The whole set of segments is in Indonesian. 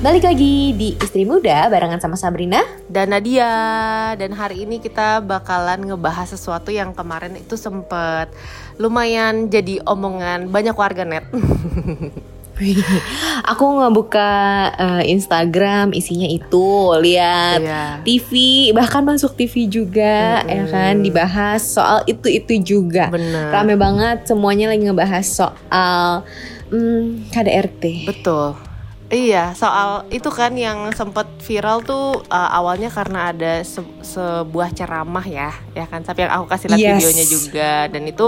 Balik lagi di Istri Muda barengan sama Sabrina dan Nadia dan hari ini kita bakalan ngebahas sesuatu yang kemarin itu sempet lumayan jadi omongan banyak warga net. Aku ngebuka uh, Instagram isinya itu lihat iya. TV bahkan masuk TV juga mm -hmm. ya kan dibahas soal itu itu juga. Bener. Rame banget semuanya lagi ngebahas soal um, KDRT. Betul Iya, soal itu kan yang sempat viral tuh uh, awalnya karena ada se sebuah ceramah ya, ya kan. Tapi yang aku kasih lihat yes. videonya juga dan itu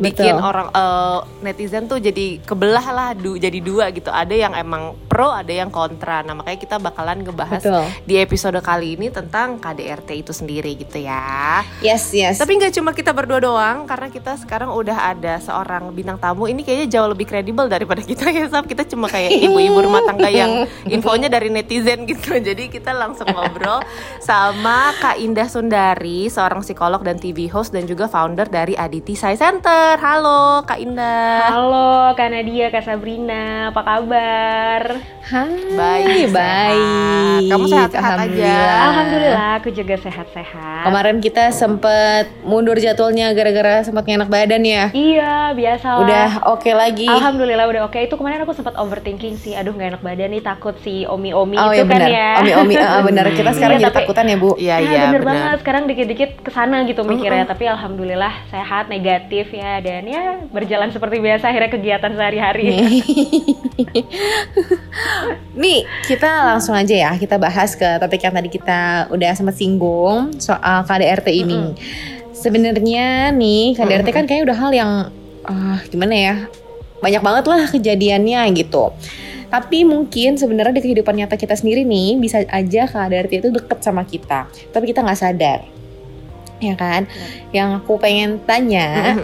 bikin Betul. orang uh, netizen tuh jadi kebelah lah, du jadi dua gitu. Ada yang emang pro, ada yang kontra. Nah makanya kita bakalan ngebahas Betul. di episode kali ini tentang KDRT itu sendiri gitu ya. Yes, yes. Tapi nggak cuma kita berdua doang, karena kita sekarang udah ada seorang bintang tamu. Ini kayaknya jauh lebih kredibel daripada kita ya, Sab. Kita cuma kayak ibu-ibu rumah tangga tangga yang infonya dari netizen gitu. Jadi kita langsung ngobrol sama Kak Indah Sundari, seorang psikolog dan TV host dan juga founder dari Aditi Sai Center. Halo Kak Indah. Halo Kak Nadia, Kak Sabrina, apa kabar? Hai, baik, baik. Kamu sehat-sehat aja? Alhamdulillah, aku juga sehat-sehat. Kemarin kita sempet mundur jadwalnya gara-gara sempat enak badan ya? Iya, biasa Udah oke okay lagi? Alhamdulillah udah oke. Okay. Itu kemarin aku sempat overthinking sih, aduh nggak enak badan nih takut si omi-omi oh, itu iya, kan bener. ya. Omi-omi uh, benar kita sekarang iya, jadi takutan ya, Bu. Iya, iya, bener, bener banget. Sekarang dikit-dikit ke sana gitu mikirnya, uh, uh. tapi alhamdulillah sehat, negatif ya dan ya berjalan seperti biasa akhirnya kegiatan sehari-hari. nih, kita langsung aja ya kita bahas ke topik yang tadi kita udah sempat singgung soal KDRT ini. Uh, uh. Sebenarnya nih KDRT kan kayaknya udah hal yang uh, gimana ya? Banyak banget lah kejadiannya gitu. Tapi mungkin sebenarnya di kehidupan nyata kita sendiri nih bisa aja KDRT itu deket sama kita, tapi kita nggak sadar ya kan? Ya. Yang aku pengen tanya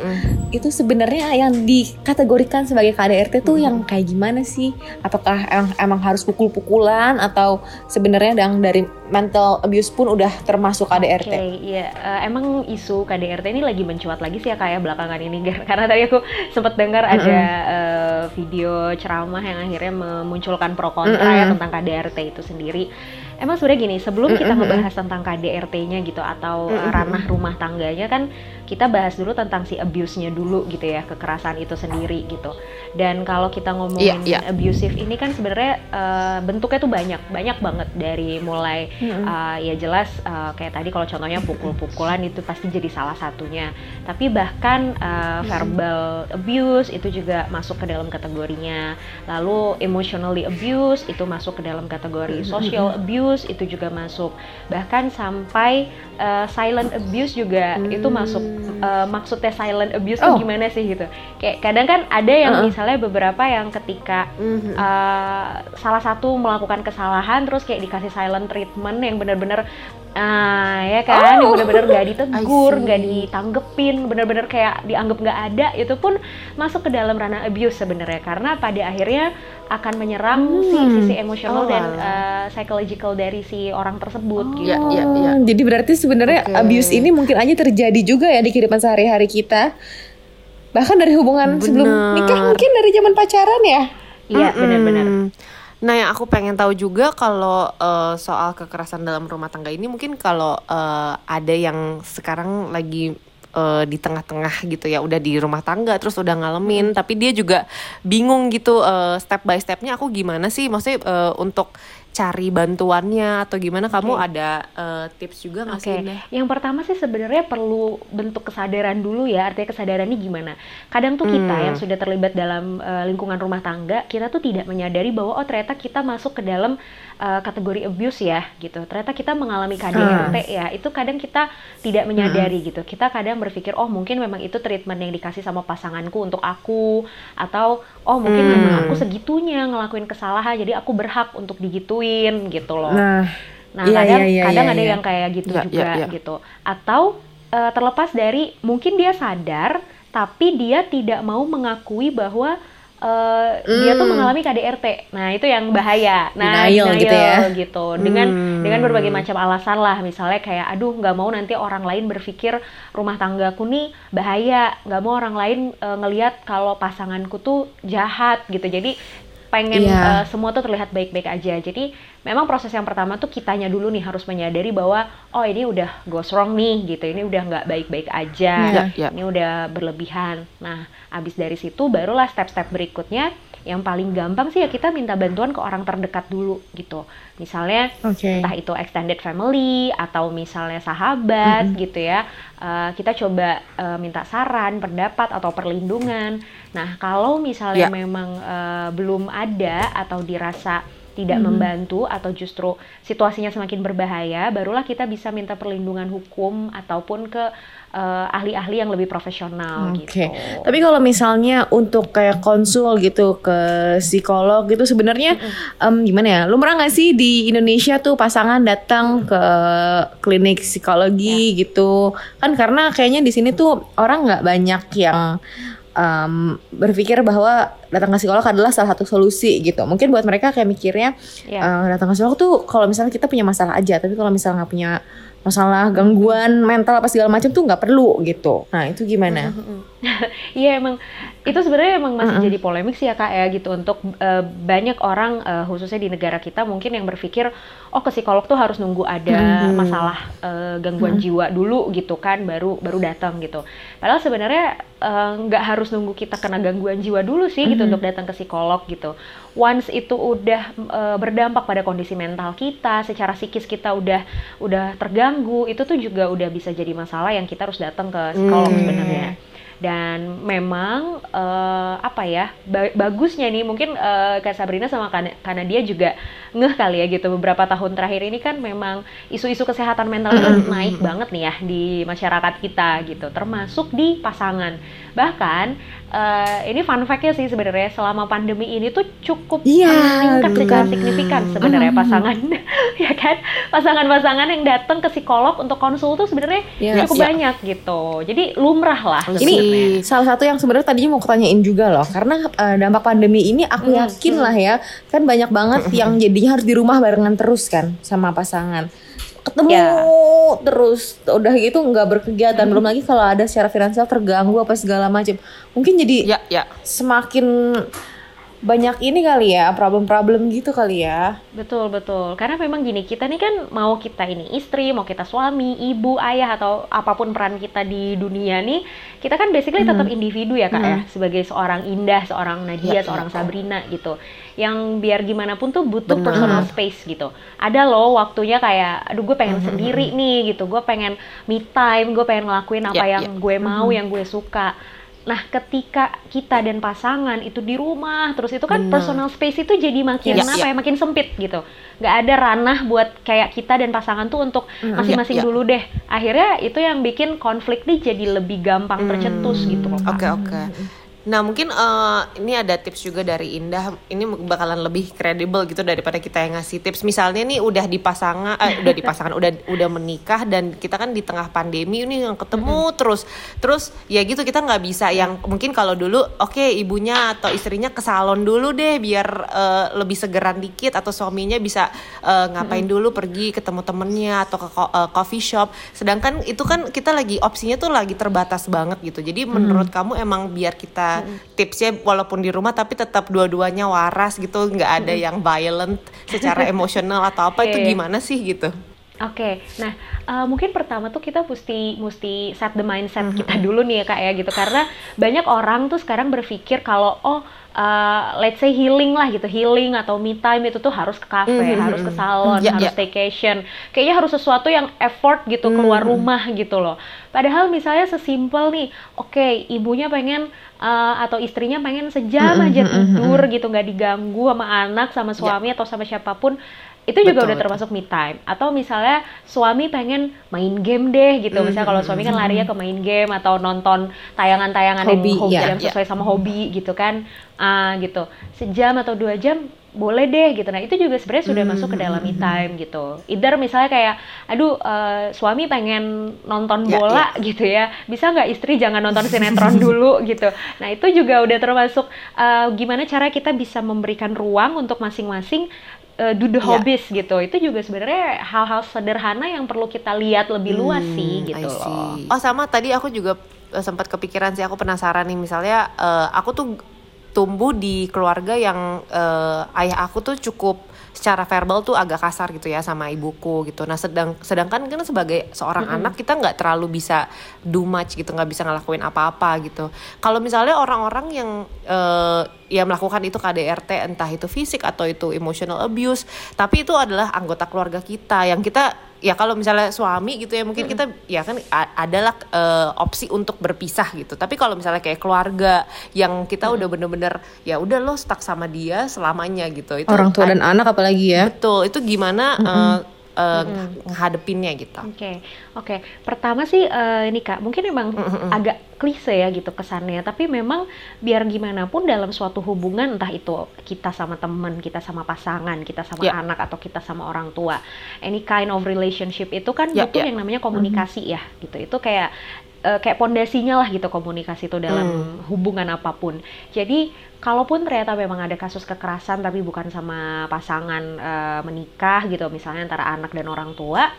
itu sebenarnya yang dikategorikan sebagai KDRT tuh yang kayak gimana sih? Apakah emang, emang harus pukul-pukulan atau sebenarnya yang dari mental abuse pun udah termasuk KDRT? Oke, okay, iya. Uh, emang isu KDRT ini lagi mencuat lagi sih ya kayak belakangan ini karena tadi aku sempat dengar mm -hmm. ada uh, video ceramah yang akhirnya memunculkan pro kontra mm -hmm. ya tentang KDRT itu sendiri emang sebenarnya gini sebelum kita ngebahas tentang KDRT-nya gitu atau uh, ranah rumah tangganya kan kita bahas dulu tentang si abuse-nya dulu gitu ya kekerasan itu sendiri gitu. Dan kalau kita ngomongin yeah, yeah. abusive ini kan sebenarnya uh, bentuknya tuh banyak banyak banget. Dari mulai mm-hmm. uh, ya jelas uh, kayak tadi kalau contohnya pukul-pukulan itu pasti jadi salah satunya. Tapi bahkan uh, verbal abuse itu juga masuk ke dalam kategorinya. Lalu emotionally abuse itu masuk ke dalam kategori social abuse itu juga masuk. Bahkan sampai uh, silent abuse juga hmm. itu masuk uh, maksudnya silent abuse oh. gimana sih gitu kayak kadang kan ada yang uh -uh. misalnya beberapa yang ketika uh, salah satu melakukan kesalahan terus kayak dikasih silent treatment yang benar-benar Ah ya kan, oh. benar-benar nggak ditegur, nggak ditanggepin, benar-benar kayak dianggap nggak ada, itu pun masuk ke dalam ranah abuse sebenarnya karena pada akhirnya akan menyerang hmm. si sisi emosional oh, dan uh, psychological dari si orang tersebut. Oh. Gitu. Ya, ya, ya. Jadi berarti sebenarnya okay. abuse ini mungkin aja terjadi juga ya di kehidupan sehari-hari kita, bahkan dari hubungan Bener. sebelum nikah mungkin dari zaman pacaran ya. Iya, mm -hmm. benar-benar. Nah, yang aku pengen tahu juga kalau uh, soal kekerasan dalam rumah tangga ini mungkin kalau uh, ada yang sekarang lagi uh, di tengah-tengah gitu ya, udah di rumah tangga terus udah ngalamin, hmm. tapi dia juga bingung gitu uh, step by stepnya aku gimana sih, maksudnya uh, untuk cari bantuannya atau gimana kamu ada uh, tips juga nggak okay. sih? Yang pertama sih sebenarnya perlu bentuk kesadaran dulu ya artinya kesadaran ini gimana? Kadang tuh kita hmm. yang sudah terlibat dalam uh, lingkungan rumah tangga kita tuh tidak menyadari bahwa oh ternyata kita masuk ke dalam uh, kategori abuse ya gitu. Ternyata kita mengalami KDRT hmm. ya. Itu kadang kita tidak menyadari hmm. gitu. Kita kadang berpikir oh mungkin memang itu treatment yang dikasih sama pasanganku untuk aku atau oh mungkin hmm. memang aku segitunya ngelakuin kesalahan jadi aku berhak untuk digituin gitu loh. Nah, nah iya, kadang iya, iya, kadang iya, ada iya. yang kayak gitu iya, juga iya, iya. gitu. Atau uh, terlepas dari mungkin dia sadar tapi dia tidak mau mengakui bahwa uh, mm. dia tuh hmm. mengalami KDRT. Nah, itu yang bahaya. Nah, denial, denial gitu ya. gitu. Dengan mm. dengan berbagai macam alasan lah, misalnya kayak aduh nggak mau nanti orang lain berpikir rumah tanggaku nih bahaya, nggak mau orang lain uh, ngelihat kalau pasanganku tuh jahat gitu. Jadi pengen yeah. uh, semua tuh terlihat baik-baik aja. Jadi memang proses yang pertama tuh kitanya dulu nih harus menyadari bahwa oh ini udah goes wrong nih gitu, ini udah nggak baik-baik aja, yeah, yeah. ini udah berlebihan. Nah, abis dari situ barulah step-step berikutnya yang paling gampang sih ya kita minta bantuan ke orang terdekat dulu gitu. Misalnya okay. entah itu extended family atau misalnya sahabat mm -hmm. gitu ya. Uh, kita coba uh, minta saran, pendapat atau perlindungan. Nah, kalau misalnya yeah. memang uh, belum ada atau dirasa tidak mm -hmm. membantu atau justru situasinya semakin berbahaya, barulah kita bisa minta perlindungan hukum ataupun ke uh, ahli-ahli yang lebih profesional okay. gitu. Tapi kalau misalnya untuk kayak konsul gitu ke psikolog gitu sebenarnya mm -hmm. um, gimana ya? Lu merah nggak sih di Indonesia tuh pasangan datang ke klinik psikologi yeah. gitu? Kan karena kayaknya di sini tuh orang nggak banyak yang um, berpikir bahwa datang ke psikolog adalah salah satu solusi gitu. Mungkin buat mereka kayak mikirnya yeah. Iya. uh, datang ke psikolog tuh kalau misalnya kita punya masalah aja, tapi kalau misalnya nggak punya masalah gangguan mental apa segala macam tuh nggak perlu gitu. Nah itu gimana? Iya emang itu sebenarnya emang masih uh -uh. jadi polemik sih ya kak ya gitu untuk uh, banyak orang uh, khususnya di negara kita mungkin yang berpikir oh ke psikolog tuh harus nunggu ada hmm. masalah uh, gangguan hmm. jiwa dulu gitu kan baru baru datang gitu. Padahal sebenarnya nggak uh, harus nunggu kita kena gangguan jiwa dulu sih hmm. gitu untuk datang ke psikolog gitu. Once itu udah uh, berdampak pada kondisi mental kita, secara psikis kita udah udah terganggu, itu tuh juga udah bisa jadi masalah yang kita harus datang ke psikolog hmm. sebenarnya dan memang uh, apa ya ba bagusnya nih mungkin uh, Kak Sabrina sama karena dia juga ngeh kali ya gitu. Beberapa tahun terakhir ini kan memang isu-isu kesehatan mental itu naik banget nih ya di masyarakat kita gitu. Termasuk di pasangan. Bahkan uh, ini fun fact-nya sih sebenarnya selama pandemi ini tuh cukup yeah, meningkat secara signifikan sebenarnya pasangan. Ya kan? Pasangan-pasangan yang datang ke psikolog untuk konsul tuh sebenarnya yeah, cukup yeah. banyak gitu. Jadi lumrah lah. Ini salah satu yang sebenarnya tadinya mau kutanyain juga loh karena uh, dampak pandemi ini aku hmm, yakin hmm. lah ya kan banyak banget yang jadinya harus di rumah barengan terus kan sama pasangan ketemu ya. terus udah gitu nggak berkegiatan hmm. belum lagi kalau ada secara finansial terganggu apa segala macam mungkin jadi ya, ya. semakin banyak ini kali ya problem-problem gitu kali ya betul betul karena memang gini kita nih kan mau kita ini istri mau kita suami ibu ayah atau apa pun peran kita di dunia nih kita kan basically hmm. tetap individu ya kak ya. hmm. ya sebagai seorang Indah seorang Nadia ya, seorang ya. Sabrina gitu yang biar gimana pun tuh butuh Bener. personal space gitu ada loh waktunya kayak aduh gue pengen hmm. sendiri nih gitu gue pengen me time gue pengen ngelakuin apa ya, yang ya. gue mau hmm. yang gue suka Nah, ketika kita dan pasangan itu di rumah, terus itu kan Bener. personal space itu jadi makin yes, apa ya, makin sempit gitu. Gak ada ranah buat kayak kita dan pasangan tuh untuk masing-masing ya. dulu deh. Akhirnya itu yang bikin konflik nih jadi lebih gampang tercetus gitu Oke, oke. Okay, okay. Nah mungkin uh, ini ada tips juga dari Indah. Ini bakalan lebih kredibel gitu daripada kita yang ngasih tips. Misalnya nih udah dipasang, eh, udah dipasang, udah udah menikah dan kita kan di tengah pandemi ini yang ketemu mm -hmm. terus, terus ya gitu kita nggak bisa yang mungkin kalau dulu oke okay, ibunya atau istrinya ke salon dulu deh biar uh, lebih segeran dikit atau suaminya bisa uh, ngapain mm -hmm. dulu pergi ketemu temennya atau ke uh, coffee shop. Sedangkan itu kan kita lagi opsinya tuh lagi terbatas banget gitu. Jadi menurut mm -hmm. kamu emang biar kita tipsnya walaupun di rumah tapi tetap dua-duanya waras gitu. Nggak ada yang violent secara emosional atau apa. Okay. itu gimana sih gitu? Oke, okay. nah uh, mungkin pertama tuh kita mesti mesti set the mindset kita dulu nih ya kak ya gitu. Karena banyak orang tuh sekarang berpikir kalau oh uh, let's say healing lah gitu healing atau me time itu tuh harus ke cafe mm -hmm. harus ke salon yeah, harus yeah. staycation kayaknya harus sesuatu yang effort gitu keluar mm -hmm. rumah gitu loh padahal misalnya sesimpel nih oke okay, ibunya pengen uh, atau istrinya pengen sejam mm -hmm. aja tidur gitu nggak diganggu sama anak sama suami yeah. atau sama siapa pun itu juga betul, udah termasuk me time. Atau misalnya suami pengen main game deh gitu. Misalnya kalau suami kan lari ya ke main game atau nonton tayangan-tayangan yang hobi yeah, yang sesuai yeah. sama hobi gitu kan. Uh, gitu. Sejam atau dua jam boleh deh gitu. Nah itu juga sebenarnya sudah hmm. masuk ke dalam me time gitu. Either misalnya kayak aduh uh, suami pengen nonton ya, bola yeah. gitu ya. Bisa nggak istri jangan nonton sinetron dulu gitu. Nah itu juga udah termasuk uh, gimana cara kita bisa memberikan ruang untuk masing-masing uh, do the iya. hobbies yeah. gitu itu juga sebenarnya hal-hal sederhana yang perlu kita lihat lebih luas hmm, sih gitu loh oh sama tadi aku juga uh, sempat kepikiran sih aku penasaran nih misalnya uh, aku tuh tumbuh di keluarga yang uh, ayah aku tuh cukup secara verbal tuh agak kasar gitu ya sama ibuku gitu. Nah sedang sedangkan kan sebagai seorang mm -hmm. anak kita nggak terlalu bisa do much gitu, nggak bisa ngelakuin apa-apa gitu. Kalau misalnya orang-orang yang uh, ya melakukan itu KDRT entah itu fisik atau itu emotional abuse, tapi itu adalah anggota keluarga kita yang kita ya kalau misalnya suami gitu ya mungkin hmm. kita ya kan adalah uh, opsi untuk berpisah gitu tapi kalau misalnya kayak keluarga yang kita hmm. udah bener-bener ya udah lo stuck sama dia selamanya gitu itu orang tua dan anak apalagi ya betul itu gimana hmm. uh, uh, mm. gitu. Oke, okay. oke. Okay. Pertama sih uh, ini kak, mungkin memang mm -hmm. agak klise ya gitu kesannya, tapi memang biar gimana pun dalam suatu hubungan entah itu kita sama teman, kita sama pasangan, kita sama yeah. anak atau kita sama orang tua, any kind of relationship itu kan yeah, butuh yeah. yang namanya komunikasi mm -hmm. ya gitu. Itu kayak uh, kayak pondasinya lah gitu komunikasi itu dalam hmm. hubungan apa pun. Jadi kalaupun ternyata memang ada kasus kekerasan tapi bukan sama pasangan uh, menikah gitu misalnya antara anak dan orang tua,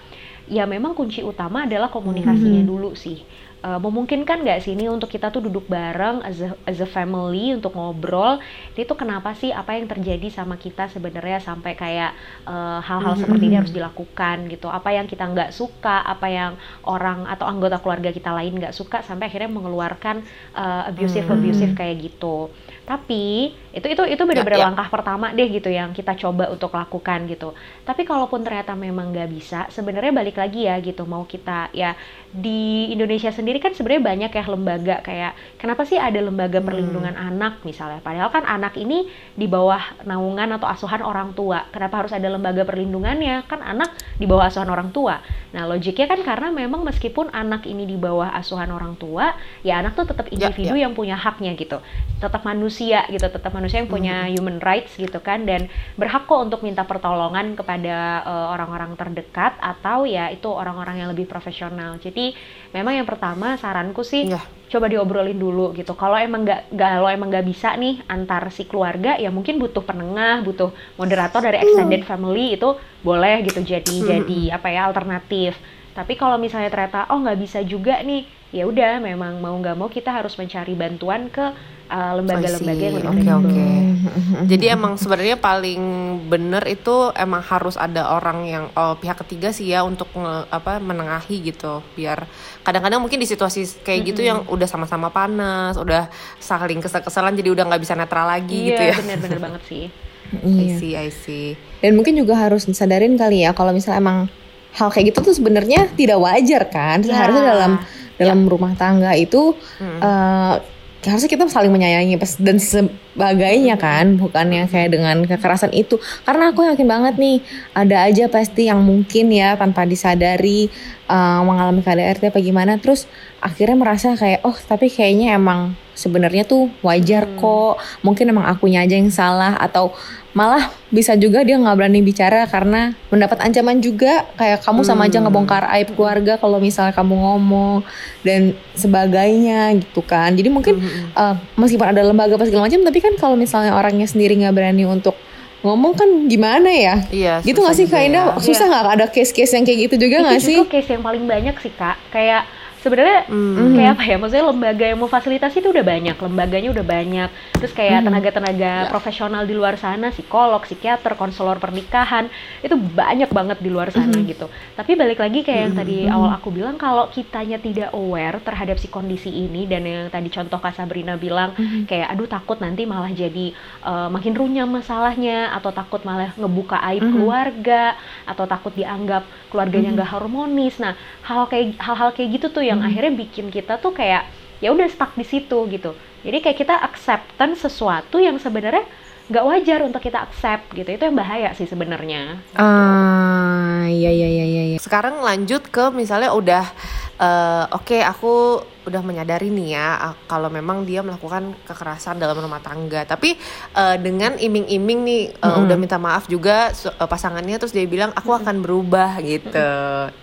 ya memang kunci utama adalah komunikasinya hmm. dulu sih uh, memungkinkan nggak sih ini untuk kita tuh duduk bareng as a, as a family untuk ngobrol itu kenapa sih apa yang terjadi sama kita sebenarnya sampai kayak eh, hal-hal uh, mm-hmm. seperti ini harus dilakukan gitu apa yang kita nggak suka apa yang orang atau anggota keluarga kita lain nggak suka sampai akhirnya mengeluarkan uh, abusive mm-hmm. abusive kayak gitu tapi itu itu itu benar-benar ya, ya. langkah pertama deh gitu yang kita coba untuk lakukan gitu tapi kalaupun ternyata memang nggak bisa sebenarnya balik lagi ya gitu mau kita ya di Indonesia sendiri kan sebenarnya banyak ya lembaga kayak kenapa sih ada lembaga hmm. perlindungan hmm. anak misalnya padahal kan anak ini di bawah naungan atau asuhan orang tua kenapa harus ada lembaga perlindungannya kan anak di bawah asuhan orang tua nah logiknya kan karena memang meskipun anak ini di bawah asuhan orang tua ya anak tuh tetap individu ya, ya. yang punya haknya gitu tetap manusia gitu tetap manusia yang punya hmm. human rights gitu kan dan berhak kok untuk minta pertolongan kepada eh, orang-orang uh, terdekat atau ya itu orang-orang yang lebih profesional jadi memang yang pertama saranku sih ya. coba diobrolin dulu gitu. Kalau emang nggak kalau emang nggak bisa nih antar si keluarga ya mungkin butuh penengah, butuh moderator dari extended family itu boleh gitu jadi hmm. jadi apa ya alternatif. Tapi kalau misalnya ternyata oh nggak bisa juga nih, ya udah memang mau nggak mau kita harus mencari bantuan ke uh, lembaga-lembaga yang lebih Oke oke. Jadi emang sebenarnya paling bener itu emang harus ada orang yang oh, pihak ketiga sih ya untuk nge, apa menengahi gitu biar kadang-kadang mungkin di situasi kayak gitu yang udah sama-sama panas, udah saling kesel-keselan jadi udah nggak bisa netral lagi iya, gitu ya. Iya bener-bener banget sih. Iya. I see, I see. Dan mungkin juga harus disadarin kali ya kalau misalnya emang hal kayak gitu tuh sebenarnya tidak wajar kan. Ya. Seharusnya dalam dalam ya. rumah tangga itu hmm. uh, harusnya kita saling menyayangi dan sebagainya kan bukan yang kayak dengan kekerasan itu karena aku yakin banget nih ada aja pasti yang mungkin ya tanpa disadari uh, mengalami KDRT apa gimana terus akhirnya merasa kayak oh tapi kayaknya emang sebenarnya tuh wajar hmm. kok mungkin emang akunya aja yang salah atau malah bisa juga dia nggak berani bicara karena mendapat ancaman juga kayak kamu sama aja hmm. ngebongkar aib keluarga kalau misalnya kamu ngomong dan sebagainya gitu kan jadi mungkin hmm. uh, meskipun ada lembaga apa segala macam tapi kan kalau misalnya orangnya sendiri nggak berani untuk ngomong kan gimana ya? Iya. Gitu nggak sih Kak Indah? Ya. Susah nggak iya. ada case-case yang kayak gitu juga nggak sih? Itu case yang paling banyak sih Kak. Kayak sebenarnya mm. kayak apa ya maksudnya lembaga yang mau fasilitasi itu udah banyak lembaganya udah banyak terus kayak tenaga-tenaga mm. profesional di luar sana psikolog psikiater konselor pernikahan itu banyak banget di luar sana mm. gitu tapi balik lagi kayak mm. yang tadi mm. awal aku bilang kalau kitanya tidak aware terhadap si kondisi ini dan yang tadi contoh Kak Sabrina bilang mm. kayak aduh takut nanti malah jadi uh, makin runyam masalahnya atau takut malah ngebuka aib mm. keluarga atau takut dianggap keluarganya nggak mm. harmonis. Nah hal kayak hal-hal kayak gitu tuh yang hmm. akhirnya bikin kita tuh kayak ya udah stuck di situ gitu. Jadi kayak kita acceptance sesuatu yang sebenarnya nggak wajar untuk kita accept gitu. Itu yang bahaya sih sebenarnya. Ah iya iya iya iya. Sekarang lanjut ke misalnya udah uh, oke okay, aku udah menyadari nih ya kalau memang dia melakukan kekerasan dalam rumah tangga tapi uh, dengan iming-iming nih uh, mm. udah minta maaf juga uh, pasangannya terus dia bilang aku akan berubah gitu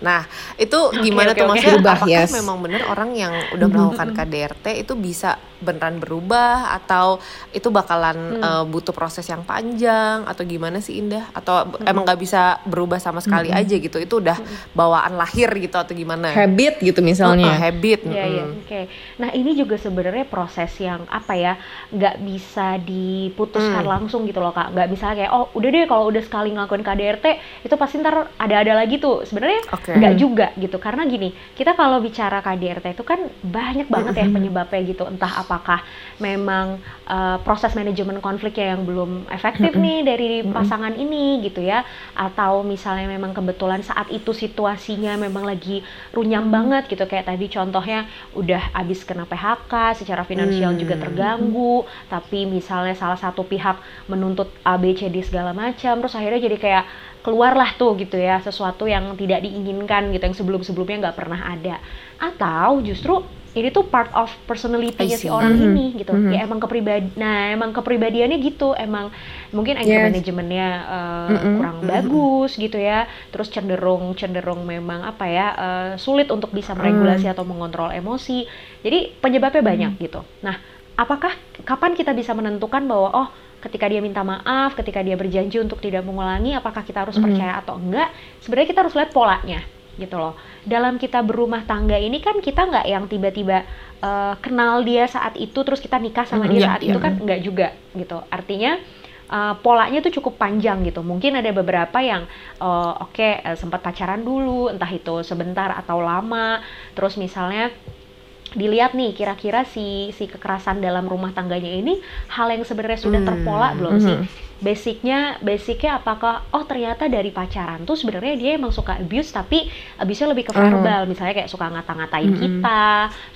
nah itu gimana okay, okay, tuh okay. maksudnya berubah, apakah yes. memang benar orang yang udah melakukan KDRT itu bisa beneran berubah atau itu bakalan hmm. uh, butuh proses yang panjang atau gimana sih Indah atau hmm. emang nggak bisa berubah sama sekali hmm. aja gitu itu udah hmm. bawaan lahir gitu atau gimana habit gitu misalnya uh, habit ya, hmm. ya. oke okay. nah ini juga sebenarnya proses yang apa ya nggak bisa diputuskan hmm. langsung gitu loh kak nggak bisa kayak oh udah deh kalau udah sekali ngelakuin KDRT itu pasti ntar ada-ada lagi tuh sebenarnya okay. nggak juga gitu karena gini kita kalau bicara KDRT itu kan banyak banget ya penyebabnya gitu entah apakah memang uh, proses manajemen konfliknya yang belum efektif nih dari pasangan ini gitu ya? Atau misalnya memang kebetulan saat itu situasinya memang lagi runyam banget gitu. Kayak tadi contohnya udah abis kena PHK secara finansial hmm. juga terganggu tapi misalnya salah satu pihak menuntut ABCD segala macam terus akhirnya jadi kayak keluarlah tuh gitu ya sesuatu yang tidak diinginkan gitu yang sebelum-sebelumnya nggak pernah ada. Atau justru ini tuh part of personality-nya si orang mm -hmm. ini gitu. Mm -hmm. Ya emang kepribadi nah emang kepribadiannya gitu. Emang mungkin anger yes. manajemennya uh, mm -hmm. kurang mm -hmm. bagus gitu ya. Terus cenderung cenderung memang apa ya uh, sulit untuk bisa meregulasi mm. atau mengontrol emosi. Jadi penyebabnya mm. banyak gitu. Nah, apakah kapan kita bisa menentukan bahwa oh ketika dia minta maaf, ketika dia berjanji untuk tidak mengulangi, apakah kita harus mm. percaya atau enggak? Sebenarnya kita harus lihat polanya gitu loh. Dalam kita berumah tangga ini kan kita nggak yang tiba-tiba uh, kenal dia saat itu terus kita nikah sama mm, dia iya, saat iya. itu kan nggak juga gitu. Artinya uh, polanya tuh cukup panjang gitu. Mungkin ada beberapa yang uh, oke okay, uh, sempat pacaran dulu, entah itu sebentar atau lama. Terus misalnya dilihat nih kira-kira si si kekerasan dalam rumah tangganya ini hal yang sebenarnya sudah hmm, terpola belum hmm. sih basicnya basicnya apakah oh ternyata dari pacaran tuh sebenarnya dia emang suka abuse tapi abuse-nya lebih ke verbal uh. misalnya kayak suka ngata-ngatain mm -hmm. kita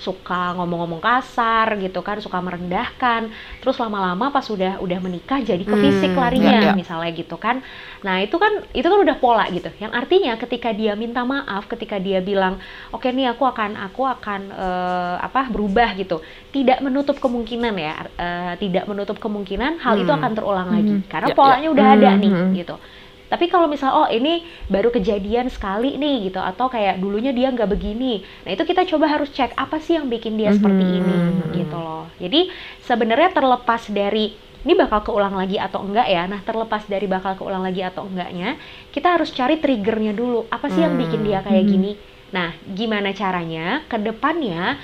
suka ngomong-ngomong kasar gitu kan suka merendahkan terus lama-lama pas sudah udah menikah jadi ke fisik mm, larinya yeah, yeah. misalnya gitu kan nah itu kan itu kan udah pola gitu yang artinya ketika dia minta maaf ketika dia bilang oke okay, nih aku akan aku akan uh, apa berubah gitu tidak menutup kemungkinan ya uh, tidak menutup kemungkinan hal hmm. itu akan terulang hmm. lagi karena ya, polanya ya. udah ada hmm, nih hmm. gitu. Tapi kalau misal oh ini baru kejadian sekali nih gitu. Atau kayak dulunya dia nggak begini. Nah itu kita coba harus cek apa sih yang bikin dia seperti hmm. ini gitu loh. Jadi sebenarnya terlepas dari ini bakal keulang lagi atau enggak ya. Nah terlepas dari bakal keulang lagi atau enggaknya kita harus cari triggernya dulu. Apa sih yang bikin dia kayak hmm. gini? Nah gimana caranya? Ke depannya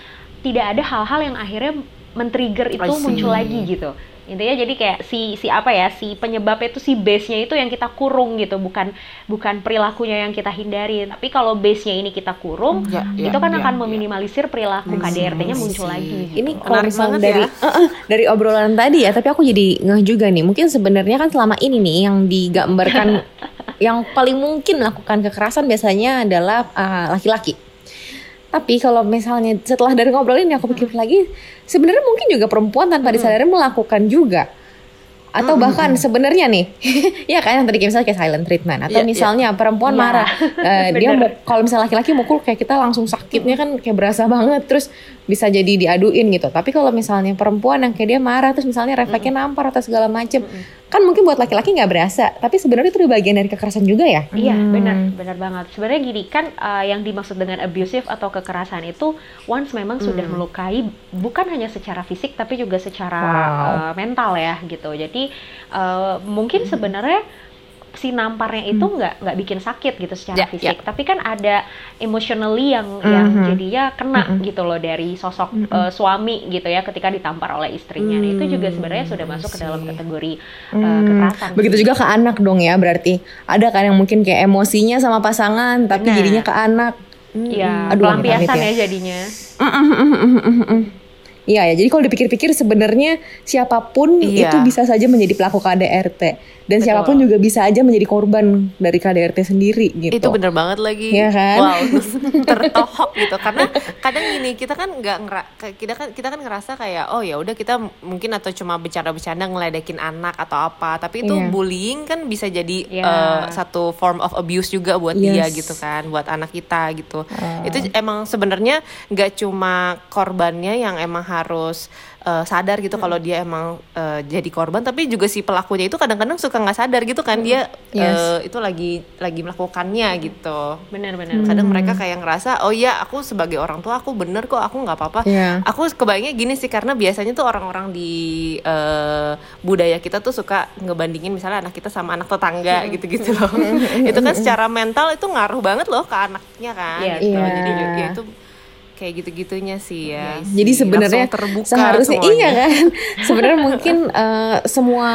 tidak ada hal-hal yang akhirnya men-trigger itu muncul lagi gitu intinya jadi kayak si si apa ya si penyebabnya itu si base nya itu yang kita kurung gitu bukan bukan perilakunya yang kita hindari tapi kalau base nya ini kita kurung ya, ya, itu kan ya, akan ya. meminimalisir perilaku KDRT-nya muncul lagi gitu. ini kalau misalnya dari ya. uh, uh, dari obrolan tadi ya tapi aku jadi ngeh juga nih mungkin sebenarnya kan selama ini nih yang digambarkan yang paling mungkin melakukan kekerasan biasanya adalah uh, laki-laki uh, tapi kalau misalnya setelah dari ngobrol ini aku pikir lagi, sebenarnya mungkin juga perempuan tanpa disadari melakukan juga. Atau bahkan sebenarnya nih ya kan yang tadi kayak misalnya kayak silent treatment. Atau yeah, misalnya yeah. perempuan yeah. marah. Uh, dia kalau misalnya laki-laki mukul kayak kita langsung sakitnya kan kayak berasa banget. Terus bisa jadi diaduin gitu tapi kalau misalnya perempuan yang kayak dia marah terus misalnya refleksnya mm -hmm. nampar atau segala macem mm -hmm. kan mungkin buat laki-laki nggak berasa tapi sebenarnya itu bagian dari kekerasan juga ya iya hmm. benar benar banget sebenarnya gini kan uh, yang dimaksud dengan abusive atau kekerasan itu once memang hmm. sudah melukai bukan hanya secara fisik tapi juga secara wow. uh, mental ya gitu jadi uh, mungkin hmm. sebenarnya si namparnya itu hmm. nggak hmm. nggak bikin sakit gitu secara yeah, fisik, yeah. tapi kan ada emotionally yang mm-hmm. yang jadinya kena mm-hmm. gitu loh dari sosok mm-hmm. uh, suami gitu ya ketika ditampar oleh istrinya. Mm-hmm. Nah, itu juga sebenarnya sudah masuk ke dalam kategori uh, mm. kekerasan. Begitu juga ke anak dong ya berarti ada kan yang mungkin kayak emosinya sama pasangan tapi nah. jadinya ke anak. Iya, mm. pelampiasan ya. ya jadinya. Iya ya, jadi kalau dipikir-pikir sebenarnya siapa pun iya. itu bisa saja menjadi pelaku KDRT dan Betul. siapa pun juga bisa aja menjadi korban dari KDRT sendiri gitu. Itu bener banget lagi. Iya kan? Wow, tertohok gitu. Karena kadang gini, kita kan nggak kita kan kita kan ngerasa kayak oh ya udah kita mungkin atau cuma bercanda-bercanda ngeledekin anak atau apa, tapi itu yeah. bullying kan bisa jadi yeah. Iya. uh, satu form of abuse juga buat yes. dia gitu kan, buat anak kita gitu. Uh. Itu emang sebenarnya nggak cuma korbannya yang emang harus uh, sadar gitu hmm. kalau dia emang uh, jadi korban tapi juga si pelakunya itu kadang-kadang suka nggak sadar gitu kan hmm. dia yes. uh, itu lagi lagi melakukannya gitu benar-benar kadang mereka kayak ngerasa oh iya aku sebagai orang tua aku bener kok aku nggak apa-apa yeah. aku kebayangnya gini sih karena biasanya tuh orang-orang di uh, budaya kita tuh suka ngebandingin misalnya anak kita sama anak tetangga hmm. gitu-gitu loh itu kan secara mental itu ngaruh banget loh ke anaknya kan yeah. gitu. Yeah. jadi ya itu kayak gitu-gitunya sih ya. Yes. Jadi sebenarnya seharusnya semuanya. iya kan. sebenarnya mungkin uh, semua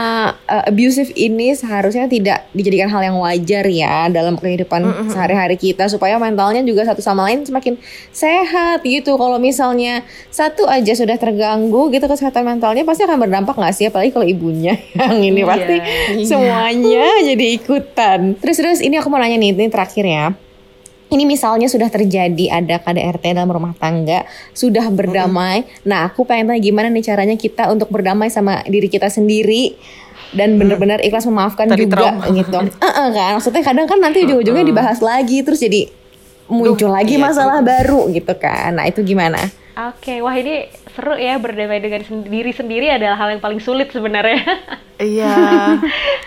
uh, abusive ini seharusnya tidak dijadikan hal yang wajar ya dalam kehidupan mm -hmm. sehari-hari kita supaya mentalnya juga satu sama lain semakin sehat gitu. Kalau misalnya satu aja sudah terganggu gitu kesehatan mentalnya pasti akan berdampak nggak sih apalagi kalau ibunya yang ini yeah. pasti yeah. semuanya jadi ikutan. Terus terus ini aku mau nanya nih ini terakhir ya ini misalnya sudah terjadi ada KDRT dalam rumah tangga, sudah berdamai. Mm. Nah, aku pengen tanya gimana nih caranya kita untuk berdamai sama diri kita sendiri dan benar-benar ikhlas memaafkan Tadi juga trauma. gitu. uh -uh, kan maksudnya kadang kan nanti ujung-ujungnya dibahas lagi terus jadi muncul Duh, lagi iya, masalah itu. baru gitu kan. Nah, itu gimana? Oke, okay, wah ini seru ya berdamai dengan diri sendiri adalah hal yang paling sulit sebenarnya. Iya.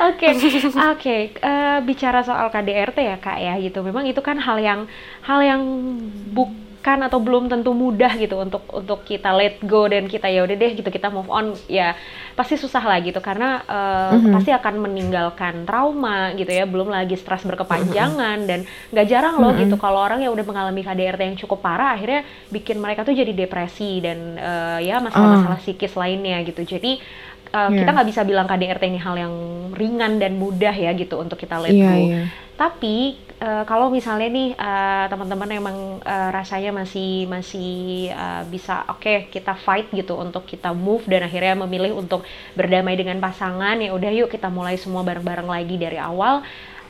Oke, oke. Eh, bicara soal KDRT ya kak ya gitu. Memang itu kan hal yang hal yang buk kan atau belum tentu mudah gitu untuk untuk kita let go dan kita ya udah deh gitu kita move on ya pasti susah lah gitu karena uh, mm -hmm. pasti akan meninggalkan trauma gitu ya belum lagi stres berkepanjangan mm -hmm. dan nggak jarang loh mm -hmm. gitu kalau orang yang udah mengalami KDRT yang cukup parah akhirnya bikin mereka tuh jadi depresi dan uh, ya masalah-masalah uh. psikis lainnya gitu jadi uh, yeah. kita nggak bisa bilang KDRT ini hal yang ringan dan mudah ya gitu untuk kita let yeah, go. Yeah. Tapi uh, kalau misalnya nih uh, teman-teman emang uh, rasanya masih masih uh, bisa oke okay, kita fight gitu untuk kita move dan akhirnya memilih untuk berdamai dengan pasangan ya udah yuk kita mulai semua bareng-bareng lagi dari awal.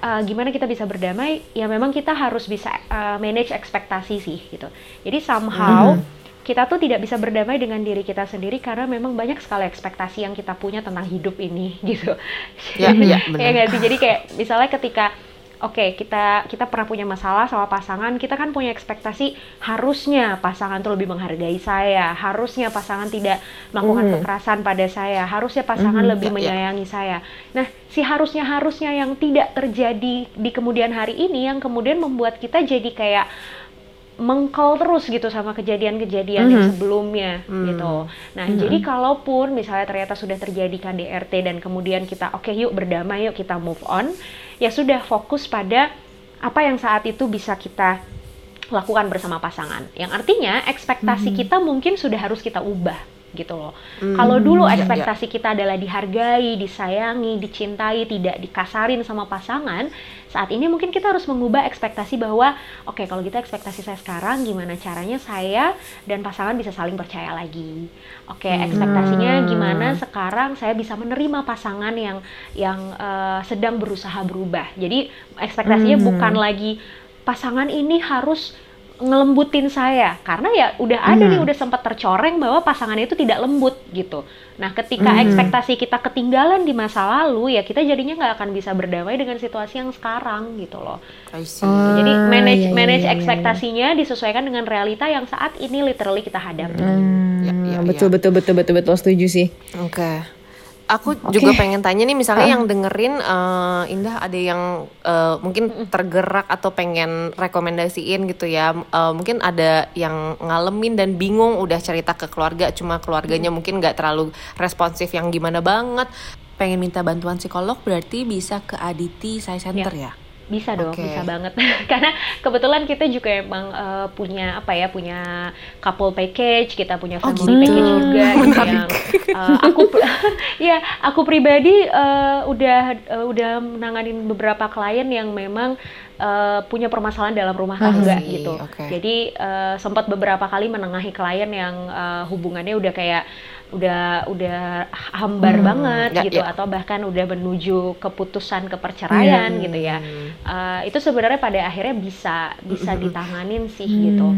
Uh, gimana kita bisa berdamai? Ya memang kita harus bisa uh, manage ekspektasi sih gitu. Jadi somehow mm kita tuh tidak bisa berdamai dengan diri kita sendiri karena memang banyak sekali ekspektasi yang kita punya tentang hidup ini gitu. Ya, ya, ya sih? jadi kayak misalnya ketika oke okay, kita kita pernah punya masalah sama pasangan kita kan punya ekspektasi harusnya pasangan tuh lebih menghargai saya harusnya pasangan tidak melakukan mm. kekerasan pada saya harusnya pasangan mm, lebih yeah, ya. menyayangi yeah. saya nah si harusnya harusnya yang tidak terjadi di kemudian hari ini yang kemudian membuat kita jadi kayak mengkol terus gitu sama kejadian-kejadian mm -hmm. yang mm-hmm. sebelumnya mm. gitu. Nah, mm -hmm. jadi kalaupun misalnya ternyata sudah terjadi KDRT dan kemudian kita oke okay, yuk berdamai yuk kita move on, ya sudah fokus pada apa yang saat itu bisa kita lakukan bersama pasangan. Yang artinya ekspektasi mm -hmm. kita mungkin sudah harus kita ubah gitu loh. Hmm, Kalau dulu ekspektasi ya, ya. kita adalah dihargai, disayangi, dicintai, tidak dikasarin sama pasangan, saat ini mungkin kita harus mengubah ekspektasi bahwa oke okay, kalau gitu ekspektasi saya sekarang gimana caranya saya dan pasangan bisa saling percaya lagi. Oke, okay, hmm. ekspektasinya gimana sekarang saya bisa menerima pasangan yang yang uh, sedang berusaha berubah. Jadi ekspektasinya hmm. bukan lagi pasangan ini harus ngelembutin saya karena ya udah ada mm. nih udah sempat tercoreng bahwa pasangan itu tidak lembut gitu. Nah, ketika mm. ekspektasi kita ketinggalan di masa lalu ya kita jadinya nggak akan bisa berdamai dengan situasi yang sekarang gitu loh. Oh, Jadi manage iya, iya, manage iya, iya, ekspektasinya disesuaikan dengan realita yang saat ini literally kita hadapi. Mm. Ya, ya, betul, ya. betul betul betul betul setuju sih. Oke. Okay aku okay. juga pengen tanya nih misalnya uh. yang dengerin uh, Indah ada yang uh, mungkin tergerak atau pengen rekomendasiin gitu ya uh, mungkin ada yang ngalamin dan bingung udah cerita ke keluarga cuma keluarganya hmm. mungkin nggak terlalu responsif yang gimana banget pengen minta bantuan psikolog berarti bisa ke Aditi Sai Center ya, ya? Bisa dong, okay. bisa banget. Karena kebetulan kita juga emang uh, punya apa ya, punya couple package, kita punya oh, family oh, gitu. package juga gitu yang uh, aku ya, aku pribadi uh, udah uh, udah menanganin beberapa klien yang memang uh, punya permasalahan dalam rumah tangga oh, gitu. Okay. Jadi uh, sempat beberapa kali menengahi klien yang uh, hubungannya udah kayak udah udah hambar hmm, banget ya, gitu ya. atau bahkan udah menuju keputusan keperceraian hmm. gitu ya uh, itu sebenarnya pada akhirnya bisa bisa ditanganin sih hmm. gitu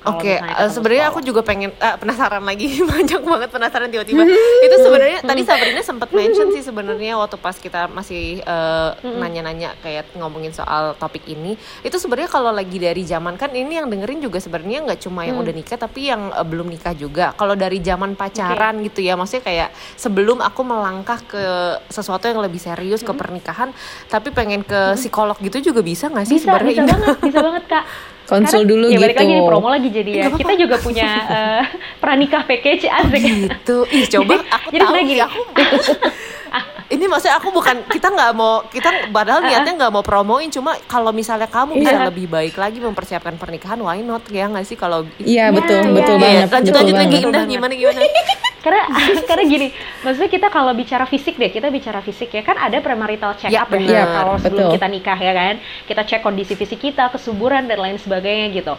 Oke, misalnya eh, ketemu sebenarnya aku juga pengen eh, penasaran lagi. Banyak banget penasaran tiba-tiba. itu sebenarnya tadi Sabrina sempat mention sih sebenarnya waktu pas kita masih eh, nanya-nanya kayak ngomongin soal topik ini, itu sebenarnya kalau lagi dari zaman kan ini yang dengerin juga sebenarnya nggak cuma yang udah nikah tapi yang eh, belum nikah juga. Kalau dari zaman pacaran gitu ya, maksudnya kayak sebelum aku melangkah ke sesuatu yang lebih serius ke pernikahan, tapi pengen ke psikolog gitu juga bisa nggak sih bisa sebenarnya? bisa Indah? banget bisa banget kak Konsul Karena- dulu ya balik gitu. lagi nih promo lagi jadi ya Nggak kita juga punya eh, pranikah package asik gitu ih coba Jadi- aku jadi tahu gini. aku ini maksudnya aku bukan kita nggak mau kita padahal niatnya nggak mau promoin cuma kalau misalnya kamu bisa Iya. lebih baik lagi mempersiapkan pernikahan why not ya nggak sih kalau Iya Ya, betul, ya, betul ya. banget. lanjut betul lanjut lagi. Indah gimana gimana karena karena gini maksudnya kita kalau bicara fisik deh kita bicara fisik ya kan ada premarital check Ya, up nih benar. kalau sebelum Betul. kita nikah ya kan kita cek kondisi fisik kita kesuburan dan lain sebagainya gitu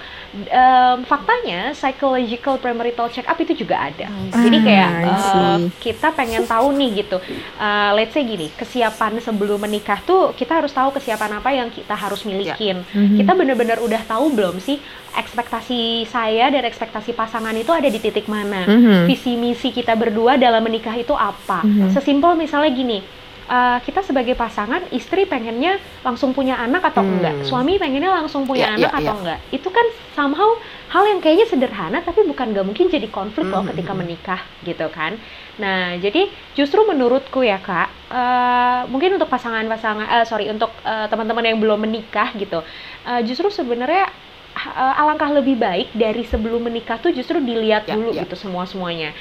Em, faktanya psychological premarital check up itu juga ada jadi kayak Ah, I eh, see. kita pengen tahu nih gitu Eh, let's say gini kesiapan sebelum menikah tuh kita harus tahu kesiapan apa yang kita harus milikin Mhm. kita benar-benar udah tahu belum sih ekspektasi saya dan ekspektasi pasangan itu ada di titik mana Mhm. visi misi kita berdua dalam menikah itu apa Mhm. sesimpel misalnya gini eh, kita sebagai pasangan istri pengennya langsung punya anak atau Hmm. enggak suami pengennya langsung punya Ya, anak ya, atau ya. enggak itu kan somehow hal yang kayaknya sederhana tapi bukan nggak mungkin jadi konflik loh Mhm. ketika menikah gitu kan nah jadi justru menurutku ya kak eh, mungkin untuk pasangan-pasangan eh, sorry untuk eh, teman-teman yang belum menikah gitu eh, justru sebenarnya alangkah lebih baik dari sebelum menikah tuh justru dilihat Ya, dulu ya. gitu semua semuanya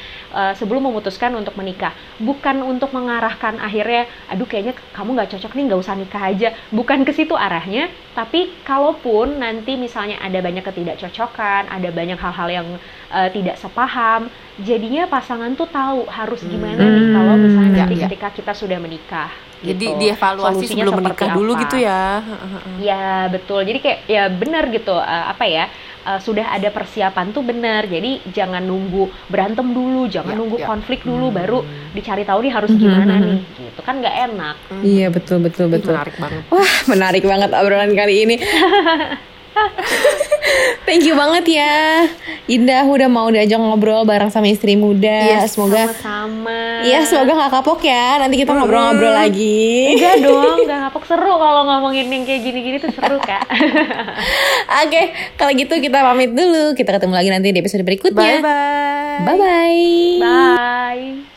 sebelum memutuskan untuk menikah bukan untuk mengarahkan akhirnya aduh kayaknya kamu nggak cocok nih nggak usah nikah aja bukan ke situ arahnya tapi kalaupun nanti misalnya ada banyak ketidakcocokan ada banyak hal-hal yang eh, tidak sepaham jadinya pasangan tuh tahu harus gimana nih Hmm. kalau misalnya Ya, nanti ya. ketika kita sudah menikah jadi gitu. dievaluasi Solusinya sebelum menikah dulu apa. gitu ya Ya betul. Jadi kayak ya benar gitu eh, apa ya eh, sudah ada persiapan tuh benar. Jadi jangan nunggu berantem dulu, jangan Ya, nunggu ya. konflik dulu Hmm. baru dicari tahu nih harus Mhm, gimana mhm. nih. Gitu kan nggak enak. Iya betul betul betul. menarik banget Wah menarik banget obrolan kali ini. Thank you banget ya. Indah udah mau diajak ngobrol bareng sama istri muda. Yes, Semoga Sama-sama. Iya semoga gak kapok ya. Nanti kita ngobrol-ngobrol lagi. Enggak dong, nggak kapok. Seru kalau ngomongin yang kayak gini-gini tuh seru kak. Oke kalau gitu kita pamit dulu. Kita ketemu lagi nanti di episode bye berikutnya. Bye Bye-bye. Bye.